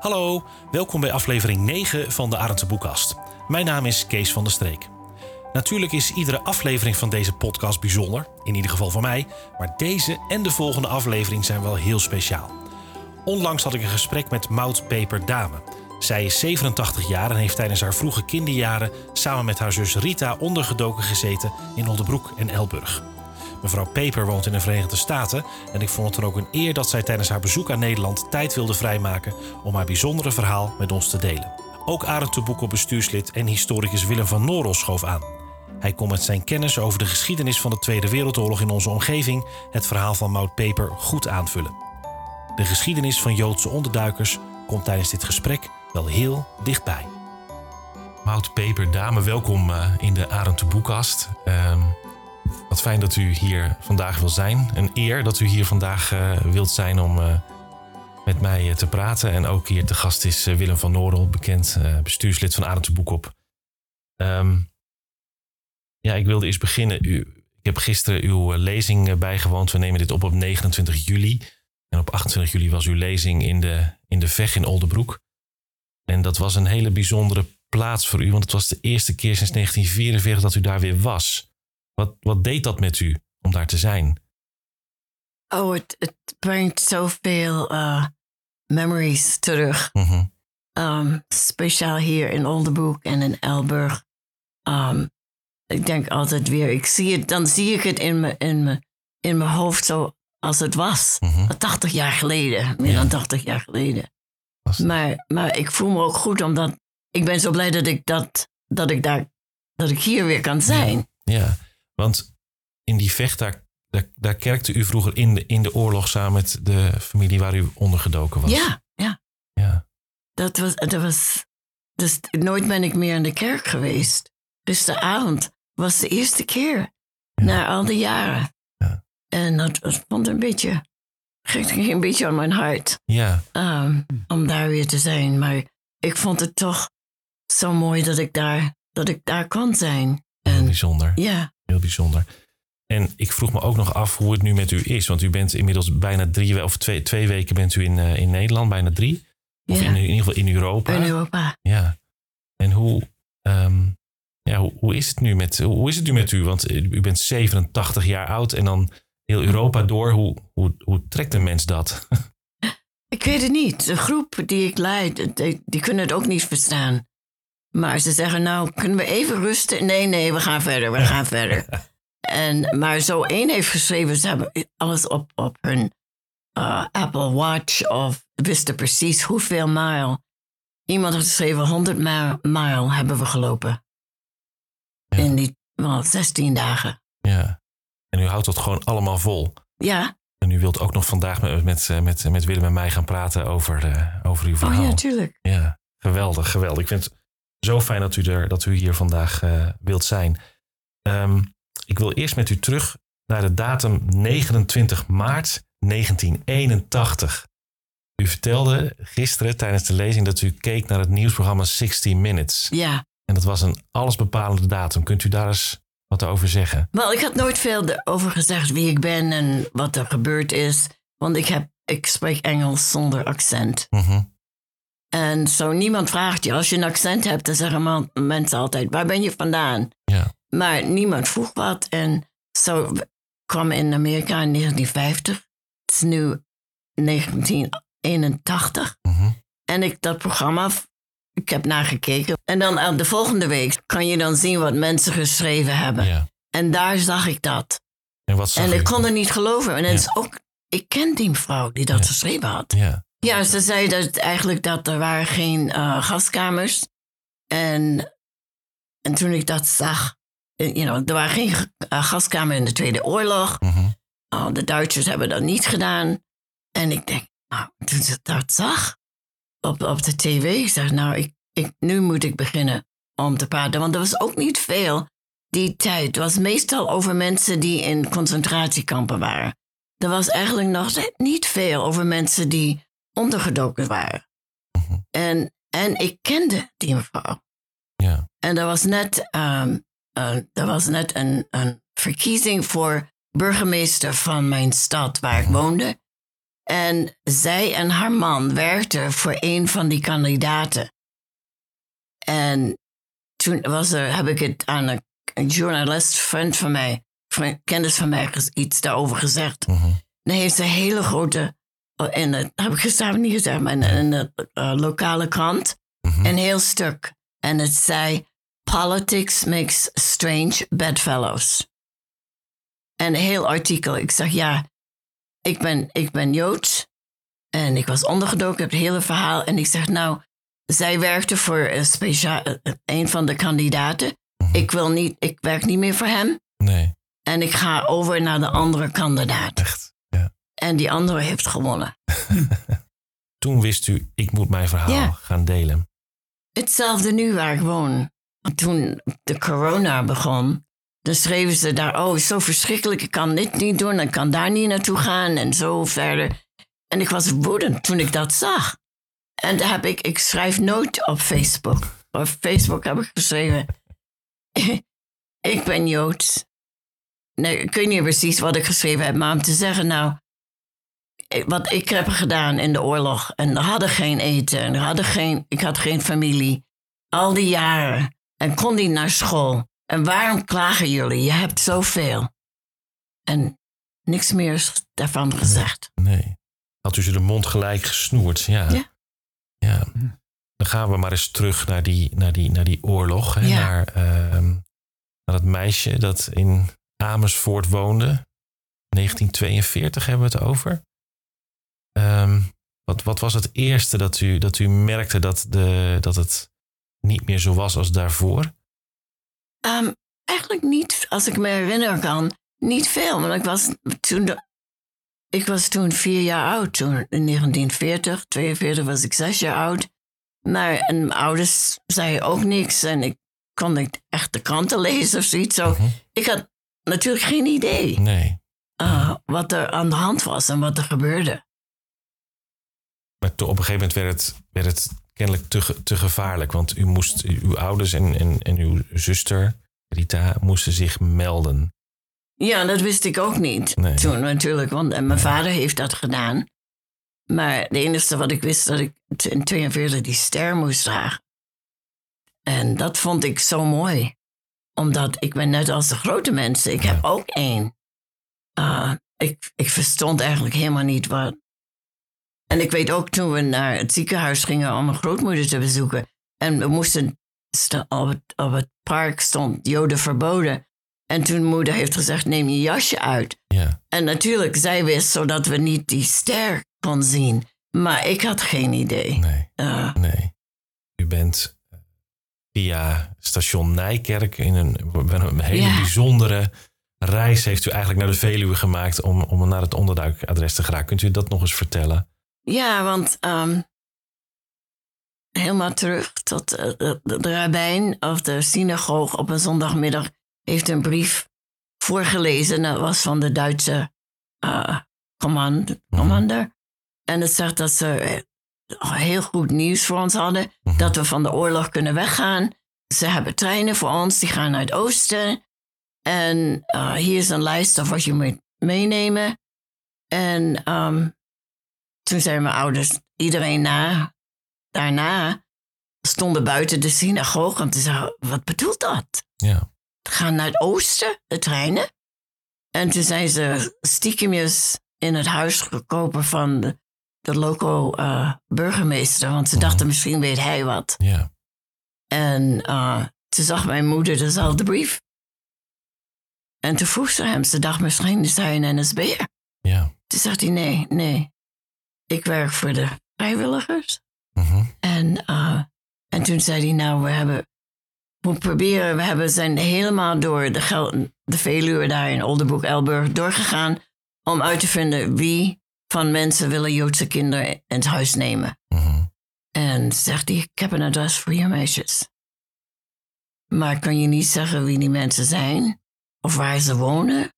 Hallo, welkom bij aflevering 9 van de Arendse Boekkast. Mijn naam is Kees van der Streek. Natuurlijk is iedere aflevering van deze podcast bijzonder, in ieder geval voor mij, maar deze en de volgende aflevering zijn wel heel speciaal. Onlangs had ik een gesprek met Maud Peper Dame. Zij is 87 jaar en heeft tijdens haar vroege kinderjaren samen met haar zus Rita ondergedoken gezeten in Oldebroek en Elburg. Mevrouw Peper woont in de Verenigde Staten en ik vond het dan ook een eer dat zij tijdens haar bezoek aan Nederland tijd wilde vrijmaken om haar bijzondere verhaal met ons te delen. Ook Arend de Boekel bestuurslid en historicus Willem van Norel schoof aan. Hij kon met zijn kennis over de geschiedenis van de Tweede Wereldoorlog in onze omgeving het verhaal van Maud Peper goed aanvullen. De geschiedenis van Joodse onderduikers komt tijdens dit gesprek wel heel dichtbij. Maud Peper, dame, welkom eh, in de Arend de Boekast. Ehm, wat fijn dat u hier vandaag wil zijn. Een eer dat u hier vandaag uh, wilt zijn om uh, met mij te praten. En ook hier te gast is Willem van Noordel, bekend bestuurslid van Boekop. Um, ja, ik wilde eerst beginnen. U, ik heb gisteren uw lezing bijgewoond. We nemen dit op op 29 juli. En op 28 juli was uw lezing in de, in de Veg in Oldenbroek. En dat was een hele bijzondere plaats voor u, want het was de eerste keer sinds 1944 dat u daar weer was. Wat, wat deed dat met u om daar te zijn? Oh, het, het brengt zoveel uh, memories terug. Mm -hmm. um, speciaal hier in Oldenbroek en in Elburg. Um, ik denk altijd weer, ik zie het, dan zie ik het in mijn in me, in me hoofd zo als het was. Mm -hmm. 80 jaar geleden, meer ja. dan 80 jaar geleden. Maar, maar ik voel me ook goed omdat ik ben zo blij dat ik, dat, dat ik, daar, dat ik hier weer kan zijn. Ja, ja. Want in die vecht, daar, daar, daar, kerkte u vroeger in de, in de oorlog samen met de familie waar u ondergedoken was. Ja, ja. ja. Dat was, dat was, dus nooit ben ik meer in de kerk geweest. Dus de avond was de eerste keer ja. na al die jaren. Ja. En dat, dat vond een beetje ging een beetje aan mijn hart. Ja. Um, om daar weer te zijn. Maar ik vond het toch zo mooi dat ik daar, dat ik daar kon zijn. En, Heel bijzonder. Ja. Heel bijzonder. En ik vroeg me ook nog af hoe het nu met u is. Want u bent inmiddels bijna drie of twee, twee weken bent u in, uh, in Nederland, bijna drie. Of ja. in, in, ieder geval in Europa. In Europa. Ja. En hoe, um, ja, hoe, hoe, is het nu met, hoe is het nu met u? Want u bent 87 jaar oud en dan heel Europa door. Hoe, hoe, hoe trekt een mens dat? Ik weet het niet. De groep die ik leid, die, die, kunnen het ook niet verstaan. Maar ze zeggen, nou, kunnen we even rusten? Nee, nee, we gaan verder, we gaan verder. En, maar zo één heeft geschreven, ze hebben alles op, op hun uh, Apple Watch of wisten precies hoeveel mijl. Iemand had geschreven, 100 mijl hebben we gelopen. Ja. In die well, 16 dagen. Ja. En u houdt dat gewoon allemaal vol. Ja. En u wilt ook nog vandaag met, met, met, met Willem en mij gaan praten over, uh, over uw verhaal. Oh ja, tuurlijk. Ja, geweldig, geweldig. Ik vind het zo fijn dat u, er, dat u hier vandaag uh, wilt zijn. Um, ik wil eerst met u terug naar de datum 29 maart 1981. U vertelde gisteren tijdens de lezing dat u keek naar het nieuwsprogramma 60 Minutes. Ja. En dat was een allesbepalende datum. Kunt u daar eens wat over zeggen? Wel, ik had nooit veel over gezegd wie ik ben en wat er gebeurd is. Want ik, heb, ik spreek Engels zonder accent. Mm -hmm. En zo niemand vraagt je, als je een accent hebt, dan zeggen mensen altijd, waar ben je vandaan? Ja. Maar niemand vroeg wat. En zo kwam in Amerika in 1950. Het is nu 1981. Mm -hmm. En ik dat programma, ik heb nagekeken. En dan de volgende week kan je dan zien wat mensen geschreven hebben. Ja. En daar zag ik dat. En, wat zag en ik kon het niet geloven. En het is ook, ik ken die vrouw die dat geschreven had. Ja. Ja, ze zei dat eigenlijk dat er waren geen uh, gaskamers. En, en toen ik dat zag, you know, er waren geen uh, gaskamers in de Tweede Oorlog. Mm -hmm. de Duitsers hebben dat niet gedaan. En ik denk, nou, toen ze dat zag op, op de tv, ik zeg, nou, ik, ik, nu moet ik beginnen om te praten. Want er was ook niet veel die tijd. Het was meestal over mensen die in concentratiekampen waren. Er was eigenlijk nog niet veel over mensen die ondergedoken waren. -hmm. En, en ik kende die mevrouw. Ja. En er was net, um, uh, er was net een, een verkiezing voor burgemeester van mijn stad waar ik woonde. En zij en haar man werkten voor een van die kandidaten. En toen was er, heb ik het aan een, een journalist, vriend van mij, vriend, kennis van mij, iets daarover gezegd. Mhm. Dan heeft ze een hele grote, in het, heb ik gisteravond niet gezegd, maar in, in de eh, lokale krant, Mhm. een heel stuk. En het zei, politics makes strange bedfellows. En een heel artikel. Ik zeg, ja, ik ben, ik ben Joods. En ik was ondergedoken, ik heb het hele verhaal. En ik zeg, nou, zij werkte voor een, speciaal, een van de kandidaten. Mhm. Ik, wil niet, ik werk niet meer voor hem. Nee, En ik ga over naar de andere kandidaat. echt. En die andere heeft gewonnen. Toen wist u, ik moet mijn verhaal Ja. gaan delen. Hetzelfde nu waar ik woon. Toen de corona begon, dan schreven ze daar: Oh, zo verschrikkelijk, ik kan dit niet doen, ik kan daar niet naartoe gaan en zo verder. En ik was woedend toen ik dat zag. En daar heb ik, ik schrijf nooit op Facebook. Op Facebook heb ik geschreven: Ik ben Joods. Nee, ik weet niet precies wat ik geschreven heb, maar om te zeggen, nou, wat ik heb gedaan in de oorlog. En we hadden geen eten. En hadden geen, ik had geen familie. Al die jaren. En kon niet naar school. En waarom klagen jullie? Je hebt zoveel. En niks meer is daarvan gezegd. Nee. Had u ze de mond gelijk gesnoerd? Ja. Ja. Ja. Dan gaan we maar eens terug naar die, naar die, naar die oorlog. Hè? Ja. Naar, ehm, naar dat meisje dat in Amersfoort woonde. 1942 hebben we het over. Ehm, wat, wat was het eerste dat u, dat u merkte dat, de, dat het niet meer zo was als daarvoor? Ehm, eigenlijk niet, als ik me herinneren kan, niet veel. Want ik was toen, de- ik was toen vier jaar oud. Toen in 1940, 42 was ik zes jaar oud. Maar en mijn ouders zeiden ook niks. En ik kon niet echt de kranten lezen of zoiets. Zo. Mhm. Ik had natuurlijk geen idee Nee. eh, wat er aan de hand was en wat er gebeurde. Maar op een gegeven moment werd het, werd het kennelijk te, te gevaarlijk. Want u moest, uw ouders en, en, en uw zuster, Rita, moesten zich melden. Ja, dat wist ik ook niet Nee. toen natuurlijk. Want en mijn vader heeft dat gedaan. Maar het enige wat ik wist dat ik in 42 die ster moest dragen. En dat vond ik zo mooi. Omdat ik ben net als de grote mensen. Ik heb ook één. Ah, ik, ik verstond eigenlijk helemaal niet wat. En ik weet ook toen we naar het ziekenhuis gingen om mijn grootmoeder te bezoeken. En we moesten op het, op het park stond Joden verboden. En toen moeder heeft gezegd, neem je jasje uit. Ja, En natuurlijk, zij wist zodat we niet die ster kon zien. Maar ik had geen idee. nee, Eh, nee. U bent eh, via station Nijkerk in een, een hele Ja. bijzondere reis heeft u eigenlijk naar de Veluwe gemaakt om, om naar het onderduikadres te geraken. Kunt u dat nog eens vertellen? Ja, want ehm, helemaal terug tot eh, de, de, de rabbijn of de synagoog op een zondagmiddag heeft een brief voorgelezen. Dat was van de Duitse command, commander. En het zegt dat ze eh, heel goed nieuws voor ons hadden. Mhm. Dat we van de oorlog kunnen weggaan. Ze hebben treinen voor ons, die gaan naar het oosten. En hier is een lijst of wat je moet meenemen. En ehm, toen zeiden mijn ouders, iedereen na. Daarna stonden buiten de synagoge en ze zeiden, wat bedoelt dat? Ja, Gaan naar het oosten, de treinen. En toen zijn ze stiekemjes in het huis gekomen van de, de local eh, burgemeester. Want ze Mhm. dachten, misschien weet hij wat. ja, En eh, toen zag mijn moeder dezelfde brief. En toen vroeg ze hem, ze dacht misschien is hij een NSB'er. ja. Toen zegt hij, nee, nee. Ik werk voor de vrijwilligers. Mhm. En, eh, en toen zei hij, nou, we hebben... We proberen, we hebben, zijn helemaal door de, Gel de Veluwe daar in Oldenburg, Elburg doorgegaan... om uit te vinden wie van mensen willen Joodse kinderen in het huis nemen. Mhm. En zegt hij, ik heb een adres voor je meisjes. Maar kan je niet zeggen wie die mensen zijn of waar ze wonen?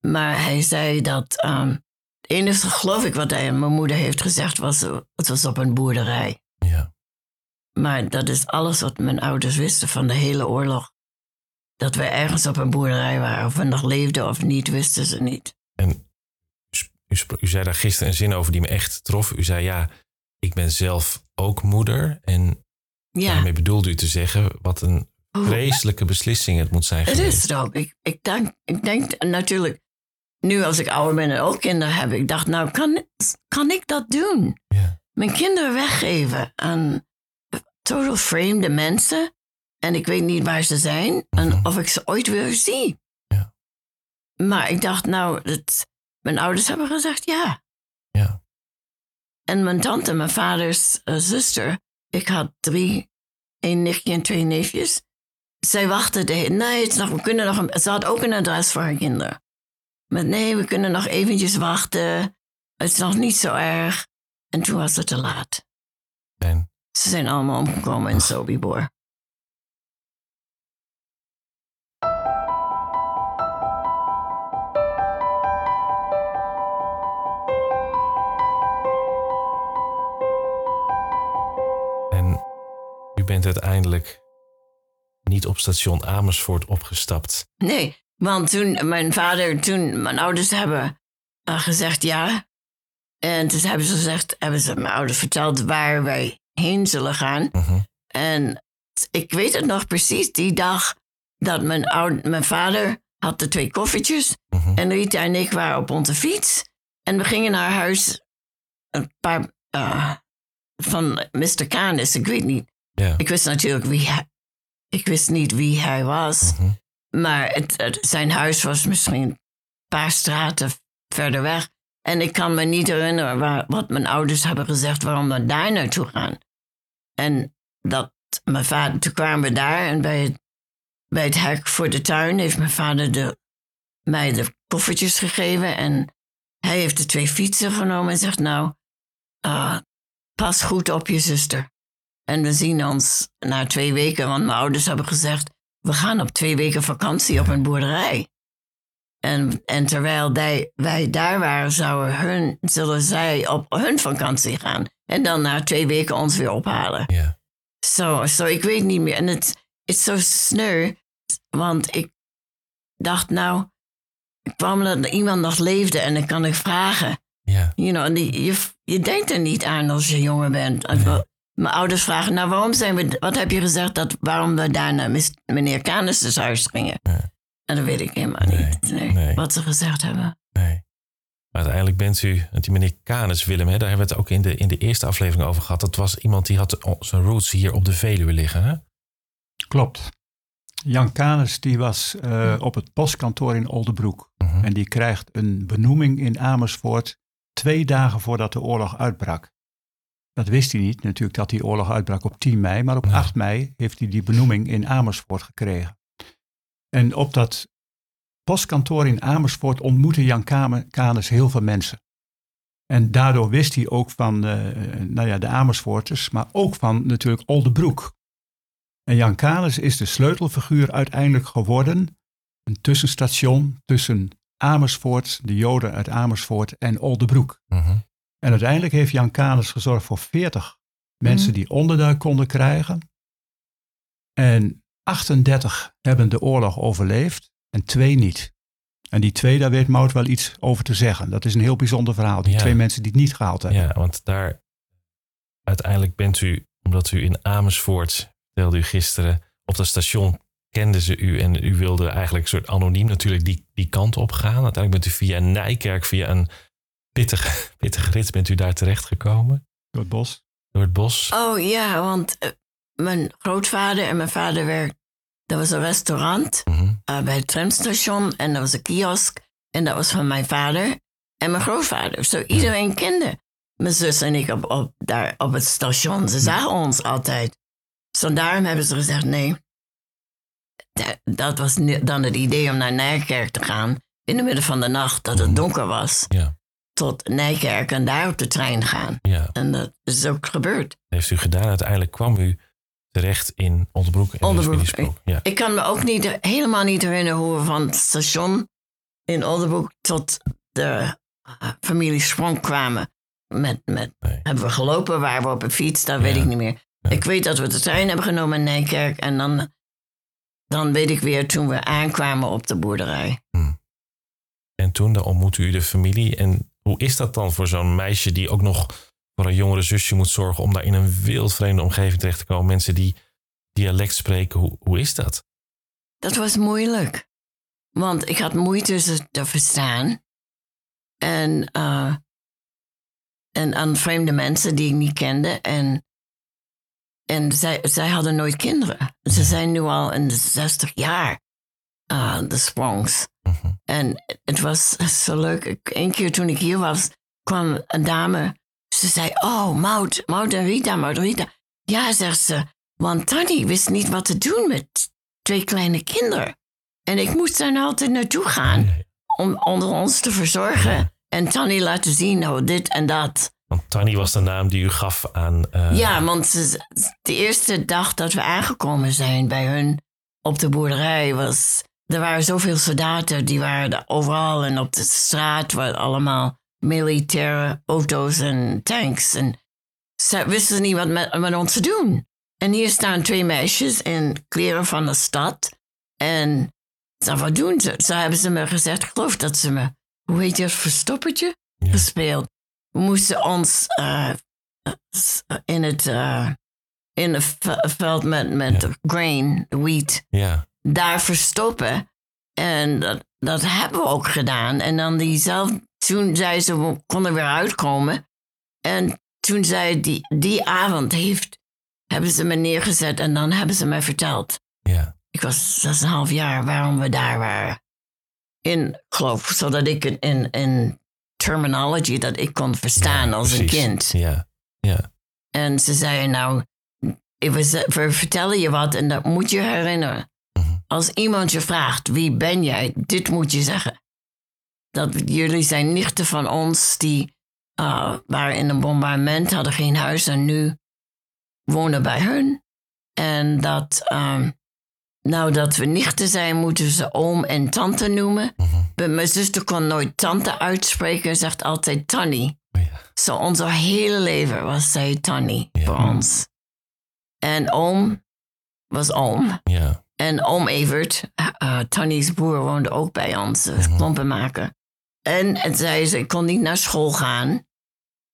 Maar hij zei dat ehm, het enige, geloof ik, wat hij aan mijn moeder heeft gezegd, was eh, het was op een boerderij. ja. Maar dat is alles wat mijn ouders wisten van de hele oorlog. Dat we ergens op een boerderij waren. Of we nog leefden of niet, wisten ze niet. En u, zei daar gisteren een zin over die me echt trof. U zei ja, ik ben zelf ook moeder. En Ja, daarmee bedoelde u te zeggen wat een Hoe- vreselijke beslissing het moet zijn het geweest. is het ook. Ik, ik, denk, ik denk natuurlijk, nu als ik ouder ben en ook kinderen heb, ik dacht, nou, kan, kan ik dat doen? Ja. Mijn kinderen weggeven aan total vreemde mensen. En ik weet niet waar ze zijn en Mhm. of ik ze ooit weer zie. Ja. Maar ik dacht, nou, het, mijn ouders hebben gezegd ja. Ja. En mijn tante, mijn vaders eh, zuster, ik had drie, één nichtje en twee neefjes. Zij wachten, de, nee, het is nog, we kunnen nog een, ze had ook een adres voor haar kinderen. Maar nee, we kunnen nog eventjes wachten. Het is nog niet zo erg. En toen was het te laat. En Ze zijn allemaal omgekomen in Sobibor. En u bent uiteindelijk niet op station Amersfoort opgestapt. Nee, want toen mijn vader, toen mijn ouders hebben eh, gezegd ja. En toen hebben ze gezegd, hebben ze mijn ouders verteld waar wij heen zullen gaan. Mhm. En ik weet het nog precies, die dag dat mijn, oud, mijn vader had de twee koffertjes. Mhm. En Rita en ik waren op onze fiets. En we gingen naar huis. Een paar eh, van Mr. Canis, ik weet niet. Ik wist natuurlijk wie hij, ik wist niet wie hij was. Mhm. Maar het, zijn huis was misschien een paar straten verder weg. En ik kan me niet herinneren waar, wat mijn ouders hebben gezegd waarom we daar naartoe gaan. En dat mijn vader, toen kwamen we daar en bij het, bij het hek voor de tuin heeft mijn vader de, mij de koffertjes gegeven. En hij heeft de twee fietsen genomen en zegt nou, ah, pas goed op je zuster. En we zien ons na twee weken, want mijn ouders hebben gezegd, we gaan op twee weken vakantie op een boerderij. En, en terwijl wij, wij daar waren, zouden hun, zullen zij op hun vakantie gaan. En dan na twee weken ons weer ophalen. Ja. Zo, zo ik weet niet meer. En het is zo sneu, want ik dacht nou, ik kwam dat iemand nog leefde en dan kan ik vragen. Ja. You know, en die, je, je denkt er niet aan als je jonger bent. Nee. Mijn ouders vragen, nou waarom zijn we, wat heb je gezegd dat waarom we daar naar mis- meneer Canis' huis gingen? Ja. En dat weet ik helemaal Nee, niet, nee, nee. wat ze gezegd hebben. Nee. Maar uiteindelijk bent u, want die meneer Canis Willem, hè, daar hebben we het ook in de, in de eerste aflevering over gehad. Dat was iemand die had zijn roots hier op de Veluwe liggen. Hè? Klopt. Jan Canes die was eh, op het postkantoor in Oldenbroek. Mhm. En die krijgt een benoeming in Amersfoort twee dagen voordat de oorlog uitbrak. Dat wist hij niet, natuurlijk dat die oorlog uitbrak op 10 mei, maar op Nee. 8 mei heeft hij die benoeming in Amersfoort gekregen. En op dat postkantoor in Amersfoort ontmoette Jan Canes heel veel mensen. En daardoor wist hij ook van eh, nou ja, de Amersfoorters, maar ook van natuurlijk Oldenbroek. En Jan Canes is de sleutelfiguur uiteindelijk geworden. Een tussenstation tussen Amersfoort, de Joden uit Amersfoort en Oldenbroek. Mhm. En uiteindelijk heeft Jan Canes gezorgd voor 40 mensen Mhm. die onderduik konden krijgen. En 38 hebben de oorlog overleefd en twee niet. En die twee, daar weet Mout wel iets over te zeggen. Dat is een heel bijzonder verhaal. Die Ja. twee mensen die het niet gehaald hebben. Ja, want daar uiteindelijk bent u, omdat u in Amersfoort, vertelde u gisteren, op dat station kenden ze u en u wilde eigenlijk een soort anoniem natuurlijk die, die kant op gaan. Uiteindelijk bent u via Nijkerk, via een pittige, pittige rit, bent u daar terechtgekomen Door het bos. door het bos. Oh ja, want eh, mijn grootvader en mijn vader werkten. Dat was een restaurant Mhm. eh, bij het tramstation en dat was een kiosk. En dat was van mijn vader en mijn grootvader. Zo iedereen kende mijn zus en ik op, op, daar op het station. Ze zagen ons altijd. Zo daarom hebben ze gezegd nee. Da- Dat was dan het idee om naar Nijkerk te gaan. In de midden van de nacht, dat het donker was. Ja, Tot Nijkerk en daar op de trein gaan. ja, En dat is ook gebeurd. heeft u gedaan. Uiteindelijk kwam u terecht in Oldenbroek. En Spook. Ja, Ik kan me ook niet, helemaal niet herinneren hoe we van het station in Oldenburg tot de eh, familie Sprong kwamen. Met, met, Nee. Hebben we gelopen, waren we op een fiets, dat weet ik niet meer. Ja. Ik weet dat we de trein hebben genomen in Nijkerk en dan, dan weet ik weer toen we aankwamen op de boerderij. en toen dan ontmoette u de familie en Hoe is dat dan voor zo'n meisje die ook nog voor een jongere zusje moet zorgen om daar in een wildvreemde omgeving terecht te komen? Mensen die dialect spreken, hoe, hoe is dat? Dat was moeilijk. Want ik had moeite ze te verstaan. En, uh, en aan vreemde mensen die ik niet kende. En, en zij, zij hadden nooit kinderen. Ze zijn nu al in de 60 jaar, uh, de Sprongs. Mhm. En het was zo leuk. Eén keer toen ik hier was, kwam een dame. Ze zei, oh, Maud, Maud en Rita, Maud en Rita. Ja, zegt ze, want Tanny wist niet wat te doen met twee kleine kinderen. En ik moest daar nou altijd naartoe gaan om onder ons te verzorgen. En Tanny laten zien, nou, dit en dat. Want Tanny was de naam die u gaf aan... eh, Ja, want ze- de eerste dag dat we aangekomen zijn bij hun op de boerderij was... Er waren zoveel soldaten, die waren er overal en op de straat waren allemaal militaire auto's en tanks. En ze wisten niet wat met, met ons te doen. En hier staan twee meisjes in kleren van de stad. En ze, wat doen ze? Zo hebben ze me gezegd, ik geloof dat ze me, hoe heet dat, verstoppertje Ja. gespeeld. We moesten ons eh, s- in het, eh, in het ve- veld met, met Ja. grain, wheat, ja, daar verstoppen. En dat, dat hebben we ook gedaan. En dan diezelfde, toen zei ze, we konden weer uitkomen. En toen zei die, die avond heeft, hebben ze me neergezet en dan hebben ze mij verteld. ja, Ik was 6,5 jaar waarom we daar waren. In, geloof, zodat ik in, in, in terminology dat ik kon verstaan Ja, als een kind. Ja, ja, En ze zeiden nou, we vertellen je wat en dat moet je herinneren. Als iemand je vraagt, wie ben jij? Dit moet je zeggen. Dat jullie zijn nichten van ons die uh, waren in een bombardement, hadden geen huis en nu wonen bij hun. En dat, ehm, nou dat we nichten zijn, moeten ze oom en tante noemen. Mhm. Maar Mijn zuster kon nooit tante uitspreken, zegt altijd Tanny. Oh ja. Zo onze hele leven was zij Tanny Ja. voor ons. En oom was oom. ja, En oom Evert, uh, Tanny's broer, woonde ook bij ons, dus Mhm. klompenmaker. En het zei ze, ik kon niet naar school gaan.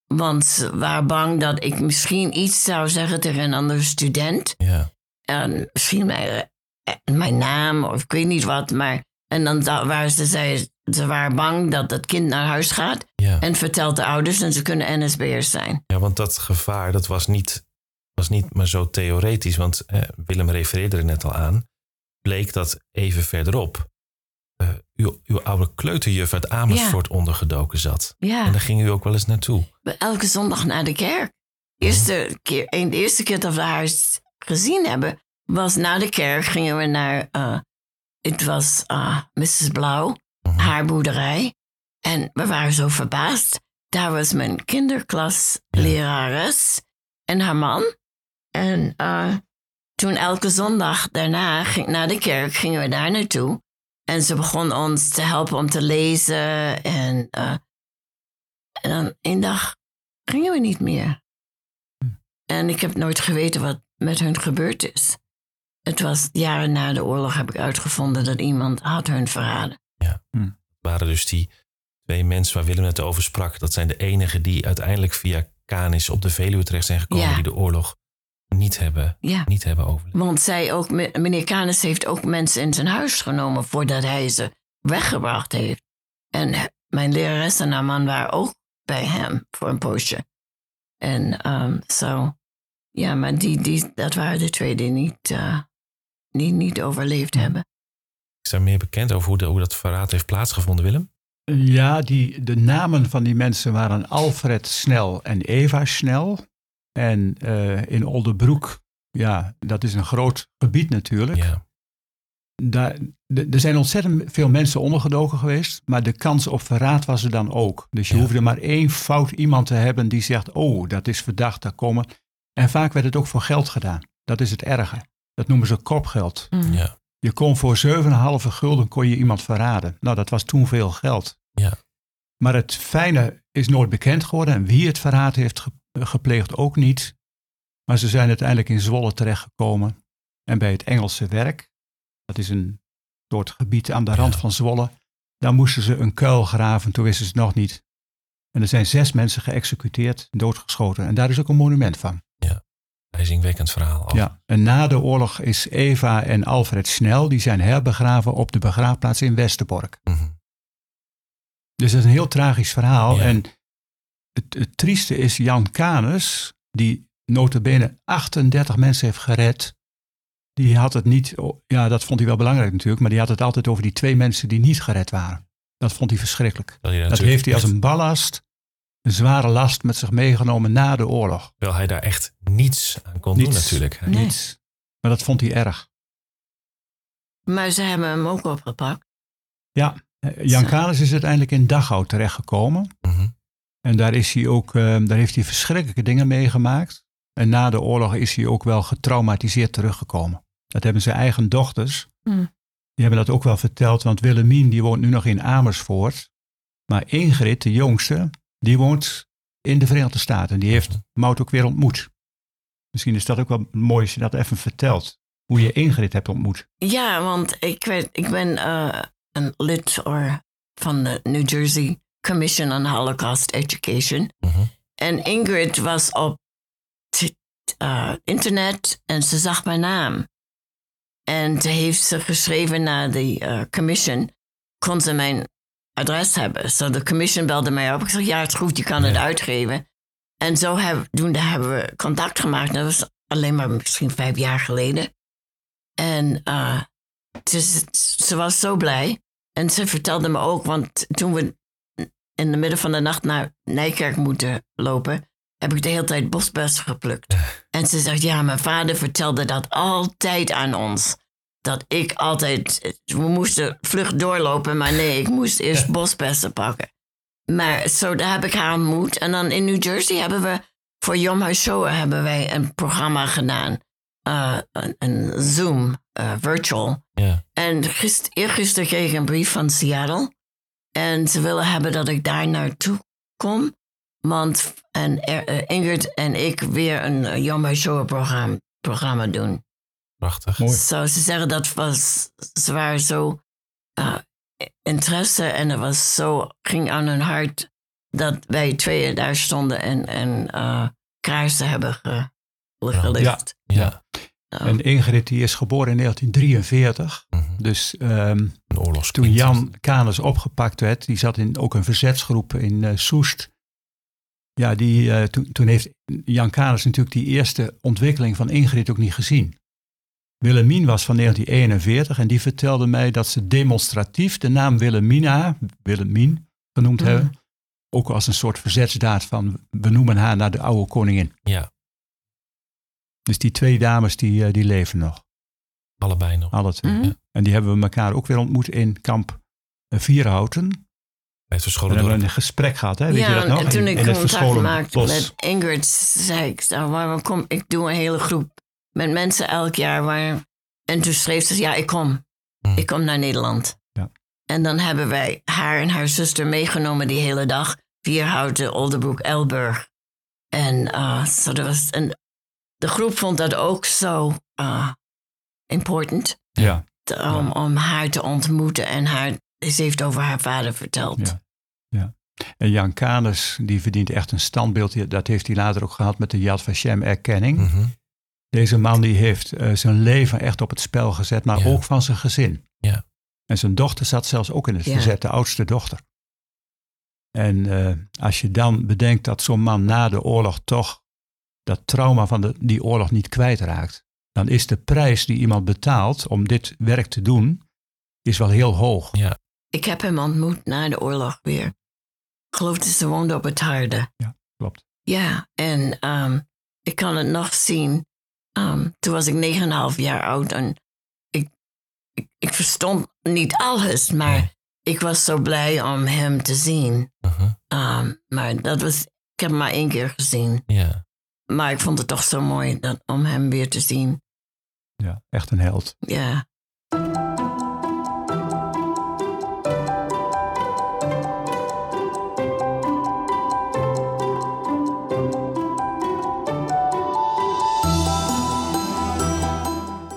Want ze waren bang dat ik misschien iets zou zeggen tegen een andere student. ja, En misschien mijn, eh, mijn naam of ik weet niet wat. Maar, en dan da- waren ze, zei, ze waren bang dat het kind naar huis gaat. ja. En vertelt de ouders en ze kunnen NSB'ers zijn. Ja, want dat gevaar dat was niet, was niet maar zo theoretisch. Want eh, Willem refereerde er net al aan. Bleek dat even verderop eh, uw, uw oude kleuterjuf uit Amersfoort ondergedoken zat. En Ja, daar ging u ook wel eens naartoe. elke zondag naar de kerk. Eerste keer, de eerste keer dat we haar gezien hebben, was na de kerk gingen we naar, eh, het was eh, Mrs. Blauw, Mhm. haar boerderij. En we waren zo verbaasd. Daar was mijn kinderklaslerares en haar man. En eh, toen elke zondag daarna ging, naar de kerk gingen we daar naartoe. En ze begon ons te helpen om te lezen. En, eh, en dan één dag gingen we niet meer. En ik heb nooit geweten wat met hun gebeurd is. Het was jaren na de oorlog heb ik uitgevonden dat iemand had hun verraden. waren dus die twee mensen waar Willem het over sprak. Dat zijn de enigen die uiteindelijk via Canis op de Veluwe terecht zijn gekomen. Ja. Die de oorlog niet hebben, Ja. niet hebben overleefd. Want zij ook, me- meneer Canis heeft ook mensen in zijn huis genomen voordat hij ze weggebracht heeft. En mijn lerares en haar man waren ook bij hem voor een poosje. En ehm, zo, ja, maar die, die, dat waren de twee die niet, eh, die niet overleefd hebben. Is daar meer bekend over hoe, de, hoe dat verraad heeft plaatsgevonden, Willem? Ja, die, de namen van die mensen waren Alfred Snel en Eva Snel. En eh, in Oldenbroek, ja, dat is een groot gebied natuurlijk. Ja, Daar, er zijn ontzettend veel mensen ondergedoken geweest, maar de kans op verraad was er dan ook. Dus je Ja. hoefde maar één fout iemand te hebben die zegt, oh, dat is verdacht, daar komen. En vaak werd het ook voor geld gedaan. Dat is het erge. Dat noemen ze kopgeld. Mm. ja, Je kon voor 7,5 gulden kon je iemand verraden. Nou, dat was toen veel geld. Ja. Maar het fijne is nooit bekend geworden. En wie het verraad heeft gepleegd ook niet. Maar ze zijn uiteindelijk in Zwolle terechtgekomen. En bij het Engelse werk, dat is een soort gebied aan de rand Ja. van Zwolle. Daar moesten ze een kuil graven, toen wisten ze het nog niet. En er zijn zes mensen geëxecuteerd, doodgeschoten. En daar is ook een monument van. Ijzingwekkend verhaal. Ja. En na de oorlog is Eva en Alfred Snel, die zijn herbegraven op de begraafplaats in Westerbork. Mhm. Dus dat is een heel tragisch verhaal. Ja. En het, het trieste is Jan Canes, die notabene 38 mensen heeft gered. Die had het niet, ja dat vond hij wel belangrijk natuurlijk, maar die had het altijd over die twee mensen die niet gered waren. Dat vond hij verschrikkelijk. Hij Dat heeft hij als een ballast, een zware last met zich meegenomen na de oorlog. Terwijl hij daar echt niets aan kon doen natuurlijk. Hij- Nee. Niets. Maar dat vond hij erg. Maar ze hebben hem ook opgepakt. Ja, eh, Jan. Canes is uiteindelijk in Dachau terechtgekomen. Mhm. En daar, is hij ook, eh, daar heeft hij verschrikkelijke dingen meegemaakt. En na de oorlog is hij ook wel getraumatiseerd teruggekomen. Dat hebben zijn eigen dochters. Hmm. Die hebben dat ook wel verteld, want Willemien die woont nu nog in Amersfoort. Maar Ingrid, de jongste, die woont in de Verenigde Staten. Die heeft Mout ook weer ontmoet. Misschien is dat ook wel mooi als je dat even vertelt. Hoe je Ingrid hebt ontmoet. Ja, want ik, weet, ik ben eh, een lid or, van de New Jersey Commission on Holocaust Education. Mhm. En Ingrid was op eh, internet en ze zag mijn naam. En toen heeft ze geschreven naar de eh, commission. Kon ze mijn adres hebben? Zo de commission belde mij op. Ik zeg, ja, het is goed, je kan het uitgeven. En zo heb, toen hebben we contact gemaakt. Dat was alleen maar misschien vijf jaar geleden. En eh, ze was zo blij. En ze vertelde me ook, want toen we in de midden van de nacht naar Nijkerk moeten lopen, heb ik de hele tijd bosbessen geplukt. En ze zegt, ja, mijn vader vertelde dat altijd aan ons. Dat ik altijd, we moesten vlug doorlopen, maar nee, ik moest eerst bosbessen pakken. Maar zo daar heb ik haar ontmoet. En dan in New Jersey hebben we, voor Yom HaShoah hebben wij een programma gedaan. Eh, een, een Zoom, eh, virtual. Ja. En gist, eergisteren kreeg ik een brief van Seattle. En ze willen hebben dat ik daar naartoe kom. Want en, er- eh, Ingrid en ik weer een uh, Yom HaShoah programma, programma doen. Prachtig. Mooi. Zo, ze zeggen dat was, ze waren zo eh, interesse en het was zo, ging aan hun hart dat wij tweeën daar stonden en, en eh kaarsen hebben ge, gelicht. Ja. Nou, En Ingrid die is geboren in 1943. Mhm. Dus ehm, toen Jan Canes opgepakt werd, die zat in ook een verzetsgroep in eh, Soest. Ja, die, eh, toen, toen heeft Jan Canes natuurlijk die eerste ontwikkeling van Ingrid ook niet gezien. Willemien was van 1941 en die vertelde mij dat ze demonstratief de naam Willemina, Willemien genoemd Mhm. hebben. Ook als een soort verzetsdaad van we noemen haar naar de oude koningin. Ja, Dus die twee dames die, eh, die leven nog, allebei nog. alle twee. Mhm. En die hebben we elkaar ook weer ontmoet in kamp eh, Vierhouten. Bij het hebben we dorp. een gesprek gehad, hè? Weet ja, je dat nog? en toen In- ik in het contact maakte bos. met Ingrid, zei ik, nou, waarom kom, ik doe een hele groep met mensen elk jaar. Waar, en toen schreef ze, ja, ik kom. Hmm. Ik kom naar Nederland. Ja. En dan hebben wij haar en haar zuster meegenomen die hele dag. Vierhouten, Oldenbroek, Elburg. En eh, zo dat was, en de groep vond dat ook zo eh, important. Ja, om, om haar te ontmoeten en haar, ze heeft over haar vader verteld. Ja. en Jan Canes, die verdient echt een standbeeld. Dat heeft hij later ook gehad met de Yad Vashem erkenning. Mhm. Deze man die heeft eh, zijn leven echt op het spel gezet, maar Ja. ook van zijn gezin. Ja. En zijn dochter zat zelfs ook in het Ja. verzet, de oudste dochter. En eh, als je dan bedenkt dat zo'n man na de oorlog toch dat trauma van de, die oorlog niet kwijtraakt, dan is de prijs die iemand betaalt om dit werk te doen, is wel heel hoog. Ik heb hem ontmoet na de oorlog weer. Ik geloof dat ze woonde op het Harde. Klopt. Ja, en ehm, ik kan het nog zien. Ehm, toen was ik 9,5 jaar oud en ik, ik, ik verstond niet alles, maar Nee. ik was zo blij om hem te zien. Mhm. Ehm, maar dat was, ik heb hem maar één keer gezien. Ja. Maar ik vond het toch zo mooi dat, om hem weer te zien. Ja, echt een held. Ja.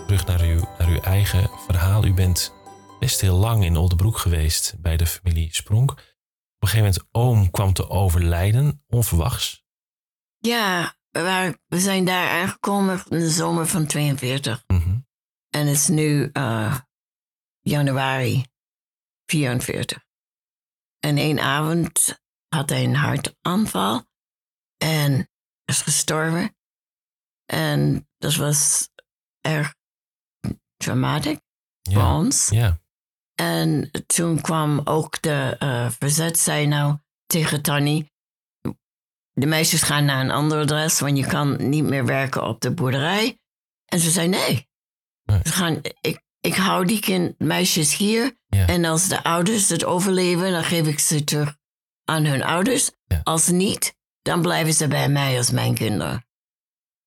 Terug naar uw, naar uw eigen verhaal. U bent best heel lang in Oldenbroek geweest bij de familie Spronk. een gegeven moment oom kwam te overlijden, onverwachts. Ja, we, zijn daar aangekomen in de zomer van 42. Mhm. En het is nu eh, januari 44. En één avond had hij een hartaanval en is gestorven. En dat was erg dramatisch voor ons. ja, En toen kwam ook de eh, verzet, zei nou tegen Tanny... De meisjes gaan naar een ander adres, want je kan niet meer werken op de boerderij. En ze zei nee. Nee. Ze gaan, ik, ik hou die kind, meisjes hier. Ja. En als de ouders het overleven, dan geef ik ze terug aan hun ouders. Ja. Als niet, dan blijven ze bij mij als mijn kinderen.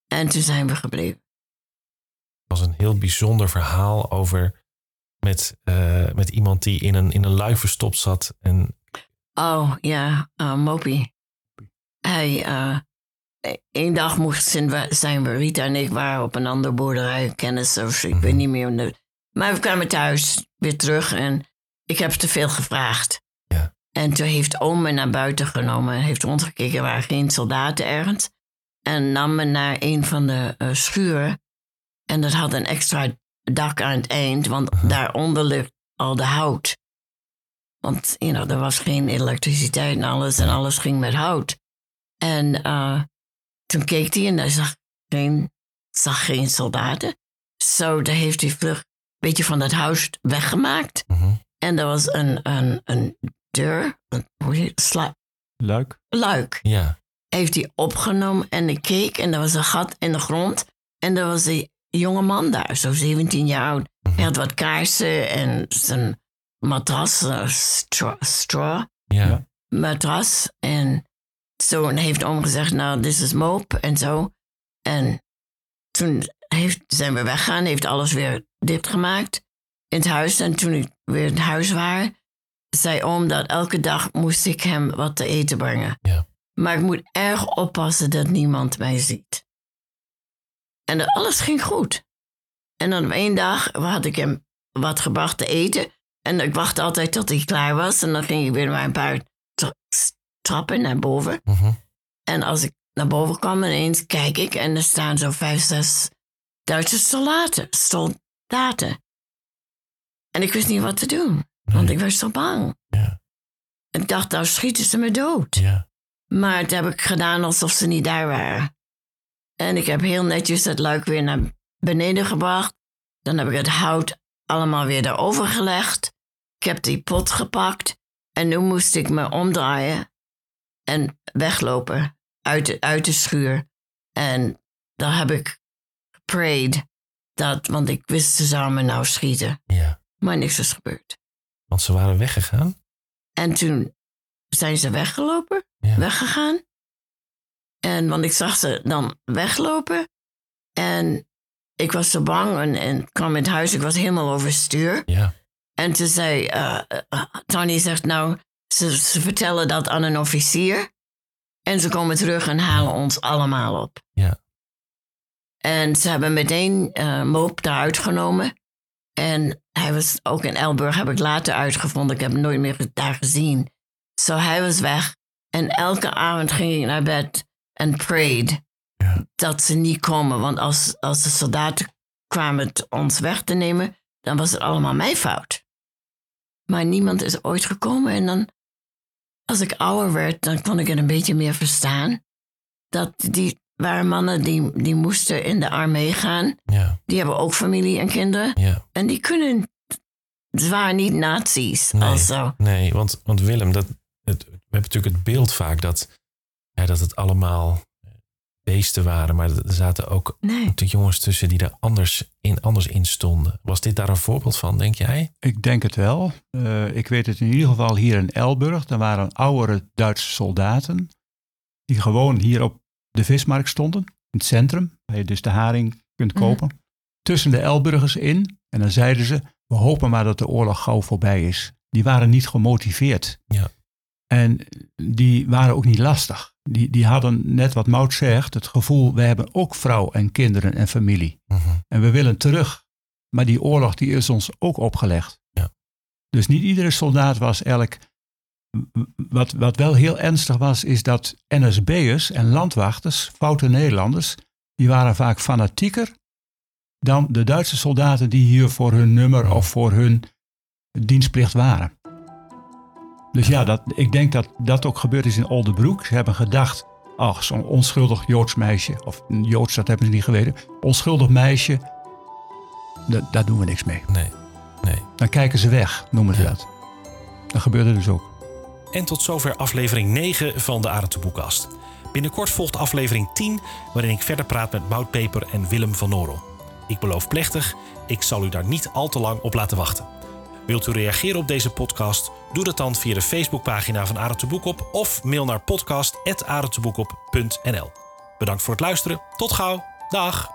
En toen zijn we gebleven. was een heel bijzonder verhaal over met, eh, met iemand die in een, in een lui verstopt zat. En Oh ja, uh, Mopi. Hij, eh, één dag moesten we, zijn Rita en ik waren op een andere boerderij, kennis of ik Mhm. weet niet meer. Maar we kwamen thuis weer terug en ik heb te veel gevraagd. Ja. En toen heeft oom me naar buiten genomen, heeft rondgekeken, er waren geen soldaten ergens. En nam me naar een van de eh, schuren. En dat had een extra dak aan het eind, want Mhm. daaronder ligt al de hout. Want you know, er was geen elektriciteit en alles. En alles ging met hout. En eh, toen keek hij en hij zag geen, zag geen soldaten. Zo, daar heeft hij vlug een beetje van dat huis weggemaakt. mhm, En er was een, een, een deur, een, hoe heet het? Sla, Luik. luik. ja, Heeft hij opgenomen en ik keek en er was een gat in de grond. En er was een jonge man daar, zo 17 jaar oud. mhm, Hij had wat kaarsen en zijn matras, eh, straw, Ja. matras. En zo en heeft oom gezegd, nou, dit is moop en zo. En toen heeft, zijn we weggegaan, heeft alles weer dichtgemaakt in het huis. En toen ik weer in het huis waren, zei oom dat elke dag moest ik hem wat te eten brengen. Ja. Maar ik moet erg oppassen dat niemand mij ziet. En dat alles ging goed. En dan op één dag had ik hem wat gebracht te eten. En ik wachtte altijd tot hij klaar was. En dan ging ik weer maar een paar tra- trappen naar boven. mhm, En als ik naar boven kwam, ineens kijk ik en er staan zo vijf, zes Duitse soldaten. soldaten. En ik wist niet wat te doen, want ik was zo bang. Ja. En ik dacht, nou schieten ze me dood. ja, Maar het heb ik gedaan alsof ze niet daar waren. En ik heb heel netjes het luik weer naar beneden gebracht. Dan heb ik het hout allemaal weer erover gelegd. Ik heb die pot gepakt. En nu moest ik me omdraaien en weglopen uit de, uit de schuur. En dan heb ik geprayed. Dat, want ik wist ze me nou schieten. ja. Maar niks is gebeurd. Want ze waren weggegaan. En toen zijn ze weggelopen, Ja. weggegaan. En want ik zag ze dan weglopen. En ik was zo bang en, en kwam in het huis. Ik was helemaal overstuur. Ja, En toen zei eh, Tony zegt nou, ze, ze vertellen dat aan een officier. En ze komen terug en halen ons allemaal op. Ja. En ze hebben meteen eh Moop eruit genomen. En hij was ook in Elburg, heb ik later uitgevonden. Ik heb hem nooit meer daar gezien. Zo hij was weg. En elke avond ging ik naar bed en prayed Ja. dat ze niet komen. Want als, als de soldaten kwamen het ons weg te nemen, dan was het allemaal mijn fout. Maar niemand is ooit gekomen. En dan, als ik ouder werd, dan kon ik het een beetje meer verstaan. Dat die waren mannen die, die moesten in de armee gaan. ja, Die hebben ook familie en kinderen. ja. En die kunnen. Waren niet nazi's. Nee. Als zo. Nee, want, want Willem, dat, het, we hebben natuurlijk het beeld vaak dat, ja, dat het allemaal beesten waren. Maar er zaten ook Nee. de jongens tussen die er anders in, anders in stonden. Was dit daar een voorbeeld van, denk jij? Ik denk het wel. Eh, ik weet het in ieder geval hier in Elburg. Er waren oudere Duitse soldaten. Die gewoon hier op de vismarkt stonden. In het centrum. Waar je dus de haring kunt Mhm. kopen. Tussen de Elburgers in. En dan zeiden ze. We hopen maar dat de oorlog gauw voorbij is. Die waren niet gemotiveerd. Ja. En die waren ook niet lastig. Die, die hadden, net wat Mout zegt, het gevoel, we hebben ook vrouw en kinderen en familie. Mhm. En we willen terug. Maar die oorlog die is ons ook opgelegd. Ja. Dus niet iedere soldaat was elk wat, wat wel heel ernstig was, is dat NSB'ers en landwachters, foute Nederlanders, die waren vaak fanatieker dan de Duitse soldaten die hier voor hun nummer of voor hun dienstplicht waren. Dus ja, dat, ik denk dat dat ook gebeurd is in Oldebroek. Ze hebben gedacht, ach, zo'n onschuldig Joods meisje, of Joods, dat hebben ze niet geweten, onschuldig meisje, da- daar doen we niks mee. Nee, nee. Dan kijken ze weg, noemen ze Ja. dat. Dat gebeurde dus ook. En tot zover aflevering 9 van de Arendse Boekkast. Binnenkort volgt aflevering 10, waarin ik verder praat met Mout Peper en Willem van Norel. Ik beloof plechtig, ik zal u daar niet al te lang op laten wachten. Wilt u reageren op deze podcast? Doe dat dan via de Facebookpagina van Arendse Boekop of mail naar podcast.arendtseboekop.nl. Bedankt voor het luisteren. Tot gauw. Dag.